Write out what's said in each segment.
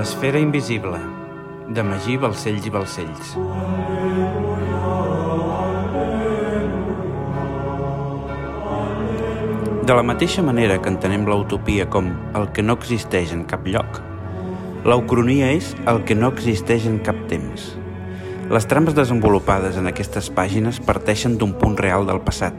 L'esfera invisible, de Magí Balcells i Balcells. De la mateixa manera que entenem l'utopia com el que no existeix en cap lloc, l'eucronia és el que no existeix en cap temps. Les trames desenvolupades en aquestes pàgines parteixen d'un punt real del passat,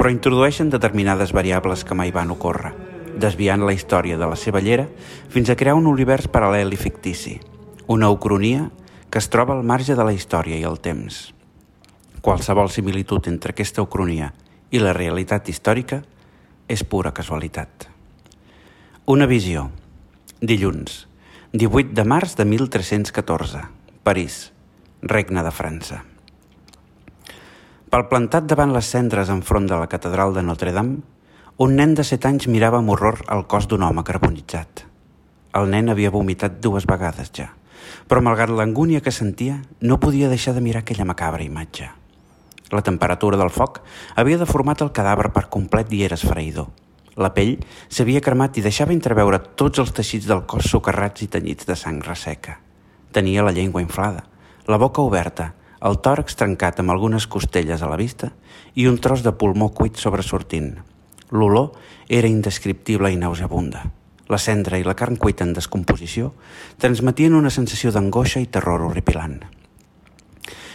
però introdueixen determinades variables que mai van ocórrer, desviant la història de la seva llera fins a crear un univers paral·lel i fictici, una ucronia que es troba al marge de la història i el temps. Qualsevol similitud entre aquesta ucronia i la realitat històrica és pura casualitat. Una visió. Dilluns, 18 de març de 1314, París, Regne de França. Palplantat davant les cendres enfront de la catedral de Notre-Dame, un nen de 7 anys mirava amb horror el cos d'un home carbonitzat. El nen havia vomitat dues vegades ja, però malgrat l'angúnia que sentia, no podia deixar de mirar aquella macabra imatge. La temperatura del foc havia deformat el cadàver per complet i era esfereïdor. La pell s'havia cremat i deixava entreveure tots els teixits del cos socarrats i tenyits de sang resseca. Tenia la llengua inflada, la boca oberta, el tòrax trencat amb algunes costelles a la vista i un tros de pulmó cuit sobresortint. L'olor era indescriptible i nauseabunda. La cendra i la carn cuita en descomposició transmetien una sensació d'angoixa i terror horripilant.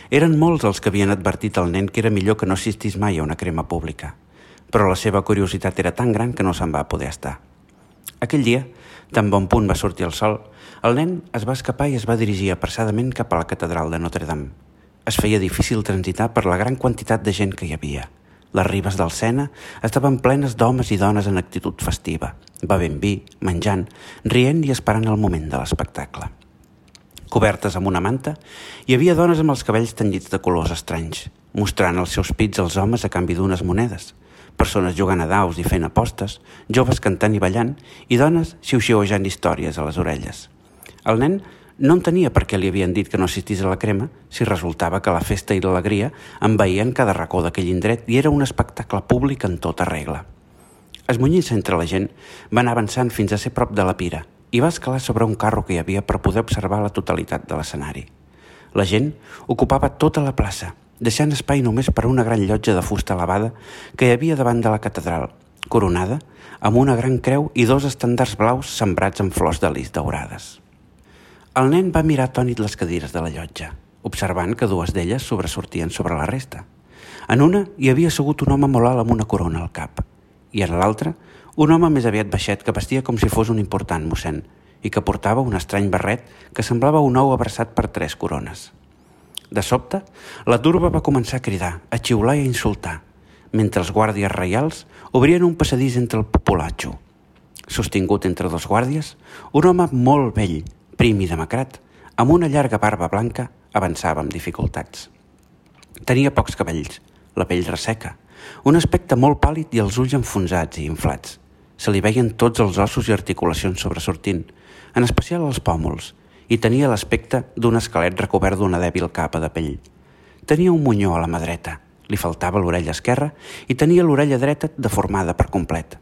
Eren molts els que havien advertit al nen que era millor que no assistís mai a una crema pública, però la seva curiositat era tan gran que no se'n va poder estar. Aquell dia, tan bon punt va sortir el sol, el nen es va escapar i es va dirigir apressadament cap a la catedral de Notre-Dame. Es feia difícil transitar per la gran quantitat de gent que hi havia. Les ribes del Sena estaven plenes d'homes i dones en actitud festiva, bevent vi, menjant, rient i esperant el moment de l'espectacle. Cobertes amb una manta, hi havia dones amb els cabells tenyits de colors estranys, mostrant els seus pits als homes a canvi d'unes monedes, persones jugant a daus i fent apostes, joves cantant i ballant i dones xiu-xiuejant històries a les orelles. El nen no entenia per què li havien dit que no assistís a la crema si resultava que la festa i l'alegria envaïen cada racó d'aquell indret i era un espectacle públic en tota regla. Esmunyint-se entre la gent, van avançant fins a ser prop de la pira, i va escalar sobre un carro que hi havia per poder observar la totalitat de l'escenari. La gent ocupava tota la plaça, deixant espai només per una gran llotja de fusta elevada que hi havia davant de la catedral, coronada amb una gran creu i dos estandards blaus sembrats amb flors de lis daurades. El nen va mirar atònit les cadires de la llotja, observant que dues d'elles sobresortien sobre la resta. En una hi havia assegut un home molt alt amb una corona al cap, i en l'altra un home més aviat baixet que vestia com si fos un important mossèn i que portava un estrany barret que semblava un ou abraçat per tres corones. De sobte, la turba va començar a cridar, a xiular i a insultar, mentre els guàrdies reials obrien un passadís entre el populatxo. Sostingut entre dos guàrdies, un home molt vell, prim i demacrat, amb una llarga barba blanca, avançava amb dificultats. Tenia pocs cabells, la pell resseca, un aspecte molt pàl·lid i els ulls enfonsats i inflats. Se li veien tots els ossos i articulacions sobresortint, en especial els pòmuls, i tenia l'aspecte d'un esquelet recobert d'una dèbil capa de pell. Tenia un munyó a la mà dreta, li faltava l'orella esquerra i tenia l'orella dreta deformada per complet.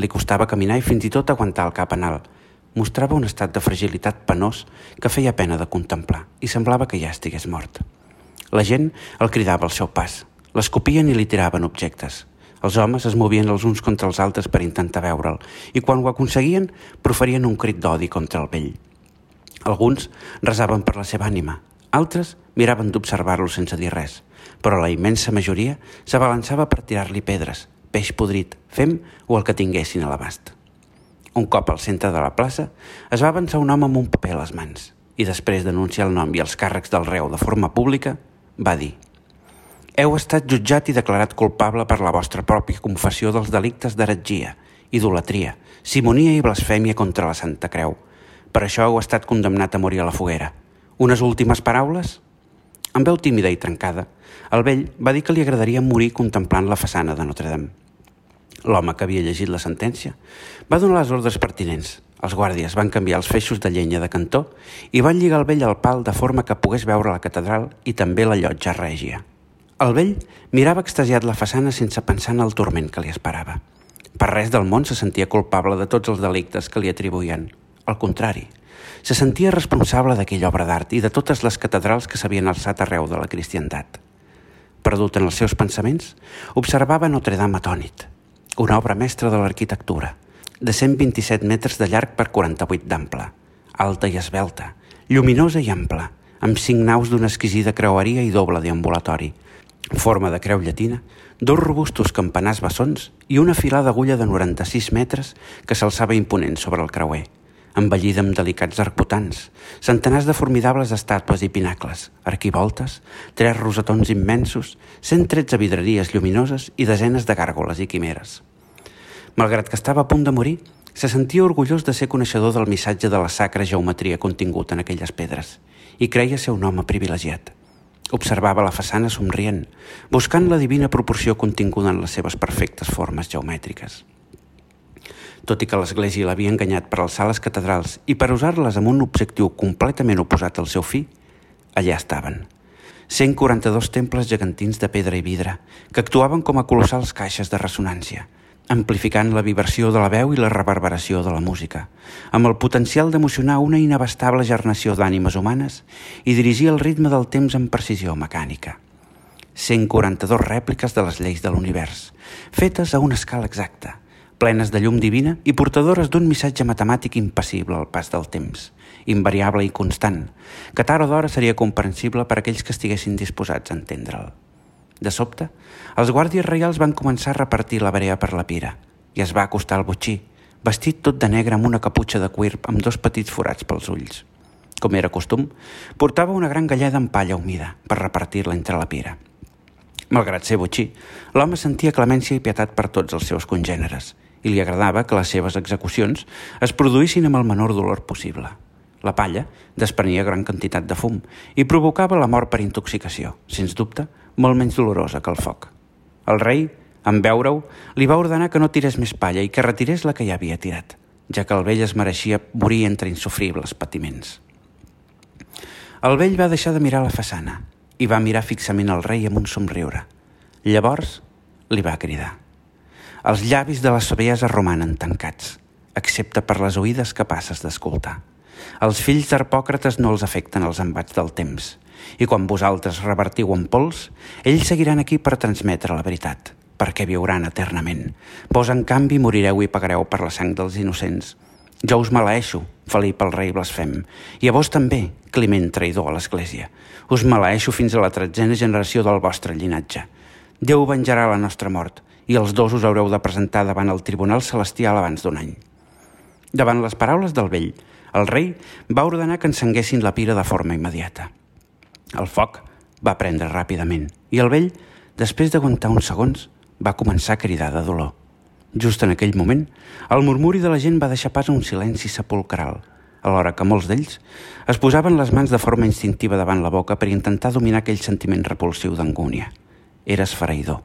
Li costava caminar i fins i tot aguantar el cap en alt. Mostrava un estat de fragilitat penós que feia pena de contemplar i semblava que ja estigués mort. La gent el cridava al seu pas, l'escopien i li tiraven objectes. Els homes es movien els uns contra els altres per intentar veure'l i quan ho aconseguien proferien un crit d'odi contra el vell. Alguns resaven per la seva ànima, altres miraven d'observar-lo sense dir res, però la immensa majoria s'abalançava per tirar-li pedres, peix podrit, fem o el que tinguessin a l'abast. Un cop al centre de la plaça es va avançar un home amb un paper a les mans i després d'anunciar el nom i els càrrecs del reu de forma pública va dir heu estat jutjat i declarat culpable per la vostra pròpia confessió dels delictes d'heretgia, idolatria, simonia i blasfèmia contra la Santa Creu. Per això heu estat condemnat a morir a la foguera. Unes últimes paraules? Amb veu tímida i trencada, el vell va dir que li agradaria morir contemplant la façana de Notre-Dame. L'home que havia llegit la sentència va donar les ordres pertinents. Els guàrdies van canviar els feixos de llenya de cantó i van lligar el vell al pal de forma que pogués veure la catedral i també la llotja règia. El vell mirava extasiat la façana sense pensar en el torment que li esperava. Per res del món se sentia culpable de tots els delictes que li atribuïen. Al contrari, se sentia responsable d'aquella obra d'art i de totes les catedrals que s'havien alçat arreu de la cristiandat. Perdut en els seus pensaments, observava Notre Dame atònit, una obra mestra de l'arquitectura, de 127 metres de llarg per 48 d'ample, alta i esbelta, lluminosa i ampla, amb cinc naus d'una exquisida creueria i doble deambulatori, forma de creu llatina, dos robustos campanars bessons i una filada d'agulla de 96 metres que s'alçava imponent sobre el creuer, embellida amb delicats arcbotants, centenars de formidables estàtues i pinacles, arquivoltes, tres rosetons immensos, 113 vidreries lluminoses i desenes de gàrgoles i quimeres. Malgrat que estava a punt de morir, se sentia orgullós de ser coneixedor del missatge de la sacra geometria contingut en aquelles pedres i creia ser un home privilegiat. Observava la façana somrient, buscant la divina proporció continguda en les seves perfectes formes geomètriques. Tot i que l'Església l'havia enganyat per alçar les catedrals i per usar-les amb un objectiu completament oposat al seu fi, allà estaven. 142 temples gegantins de pedra i vidre que actuaven com a colossals caixes de ressonància, amplificant la vibració de la veu i la reverberació de la música, amb el potencial d'emocionar una inabastable gernació d'ànimes humanes i dirigir el ritme del temps amb precisió mecànica. 142 rèpliques de les lleis de l'univers, fetes a una escala exacta, plenes de llum divina i portadores d'un missatge matemàtic impassible al pas del temps, invariable i constant, que tard o d'hora seria comprensible per aquells que estiguessin disposats a entendre'l. De sobte, els guàrdies reials van començar a repartir la brea per la pira i es va acostar al botxí, vestit tot de negre amb una caputxa de cuir amb dos petits forats pels ulls. Com era costum, portava una gran galleda amb palla humida per repartir-la entre la pira. Malgrat ser botxí, l'home sentia clemència i pietat per tots els seus congèneres i li agradava que les seves execucions es produïssin amb el menor dolor possible. La palla desprenia gran quantitat de fum i provocava la mort per intoxicació, sens dubte, molt menys dolorosa que el foc. El rei, en veure-ho, li va ordenar que no tirés més palla i que retirés la que ja havia tirat, ja que el vell es mereixia morir entre insufribles patiments. El vell va deixar de mirar la façana i va mirar fixament el rei amb un somriure. Llavors li va cridar. Els llavis de la saviesa romanen tancats, excepte per les oïdes capaces d'escoltar. Els fills d'Arpòcrates no els afecten els embats del temps, i quan vosaltres revertiu en pols, ells seguiran aquí per transmetre la veritat, perquè viuran eternament. Vos, en canvi, morireu i pagareu per la sang dels innocents. Jo us maleeixo, Felip el rei blasfem, i a vos també, Climent traïdor a l'Església. Us maleeixo fins a la tretzena generació del vostre llinatge. Déu venjarà la nostra mort, i els dos us haureu de presentar davant el Tribunal Celestial abans d'un any. Davant les paraules del vell, el rei va ordenar que encenguessin la pira de forma immediata. El foc va prendre ràpidament i el vell, després d'aguantar uns segons, va començar a cridar de dolor. Just en aquell moment, el murmuri de la gent va deixar pas a un silenci sepulcral, alhora que molts d'ells es posaven les mans de forma instintiva davant la boca per intentar dominar aquell sentiment repulsiu d'angúnia. Era esfereïdor.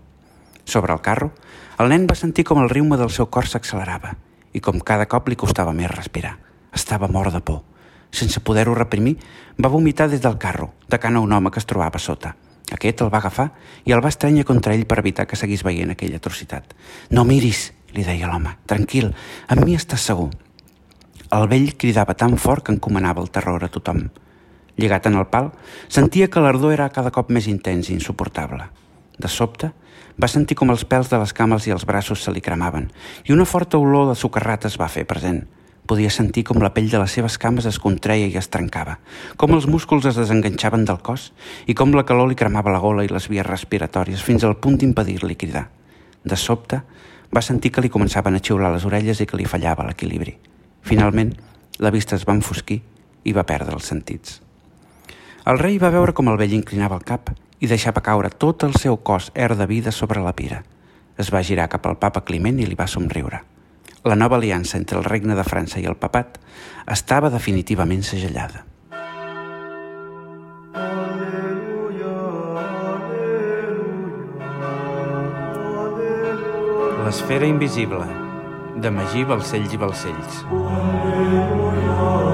Sobre el carro, el nen va sentir com el riume del seu cor s'accelerava i com cada cop li costava més respirar. Estava mort de por sense poder-ho reprimir, va vomitar des del carro, tacant a un home que es trobava sota. Aquest el va agafar i el va estranyar contra ell per evitar que seguís veient aquella atrocitat. No miris, li deia l'home. Tranquil, amb mi estàs segur. El vell cridava tan fort que encomanava el terror a tothom. Lligat en el pal, sentia que l'ardor era cada cop més intens i insuportable. De sobte, va sentir com els pèls de les cames i els braços se li cremaven i una forta olor de socarrat es va fer present. Podia sentir com la pell de les seves cames es contreia i es trencava, com els músculs es desenganxaven del cos i com la calor li cremava la gola i les vies respiratòries fins al punt d'impedir-li cridar. De sobte, va sentir que li començaven a xiular les orelles i que li fallava l'equilibri. Finalment, la vista es va enfosquir i va perdre els sentits. El rei va veure com el vell inclinava el cap i deixava caure tot el seu cos er de vida sobre la pira. Es va girar cap al papa Climent i li va somriure la nova aliança entre el regne de França i el papat estava definitivament segellada. L'esfera invisible, de Magí Balcells i Balcells. Aleluia.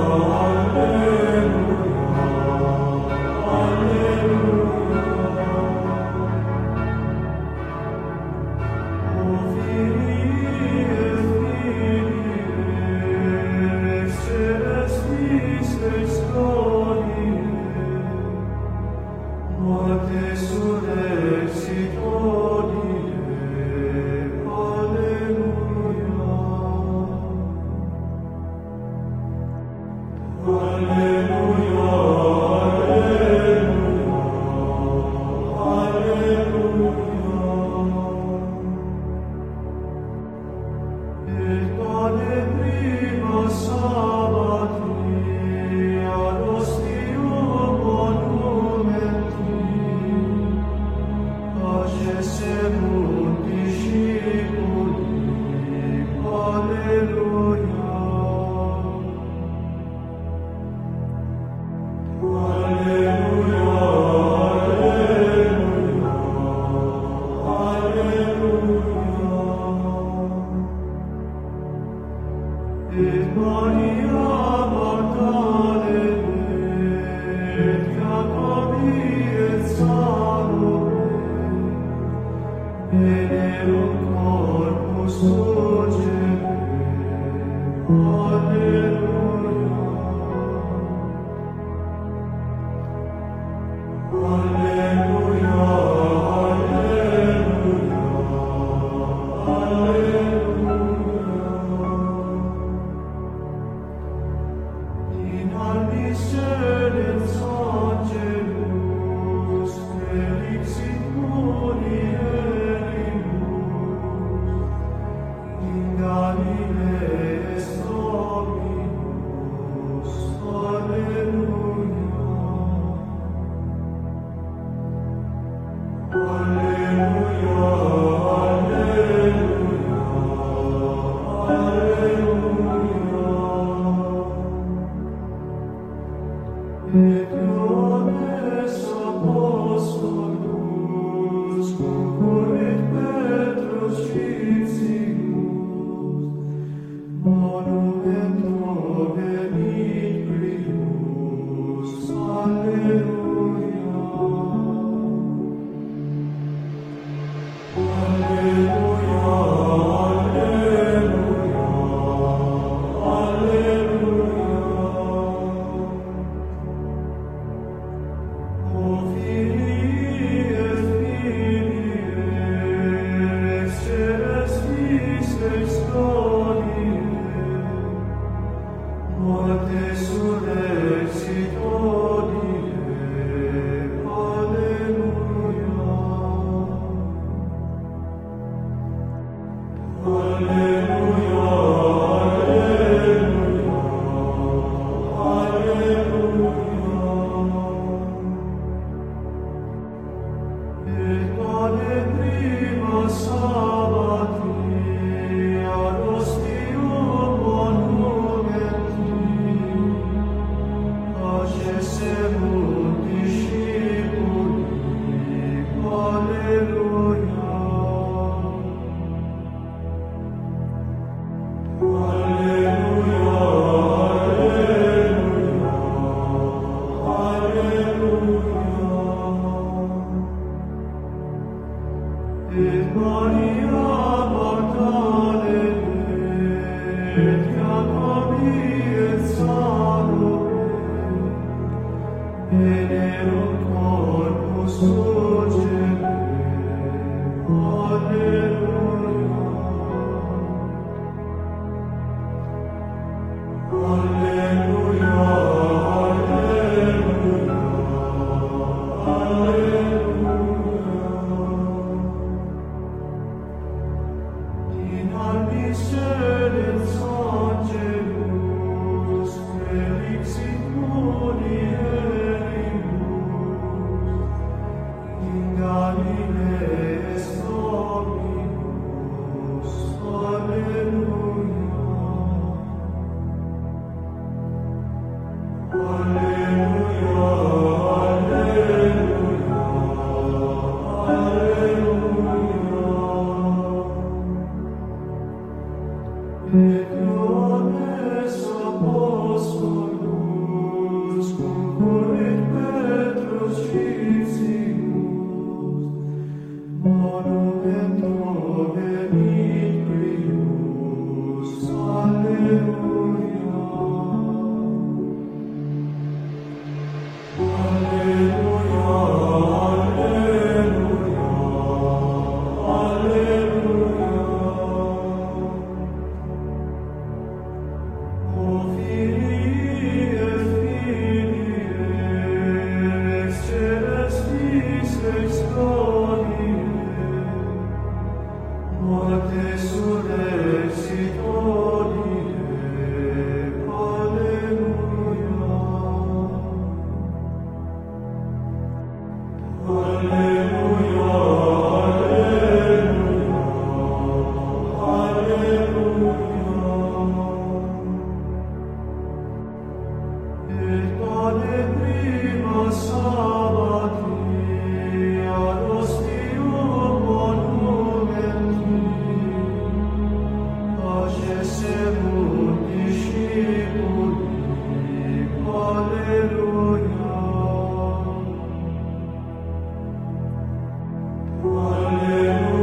Hallelujah.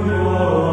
Alleluia.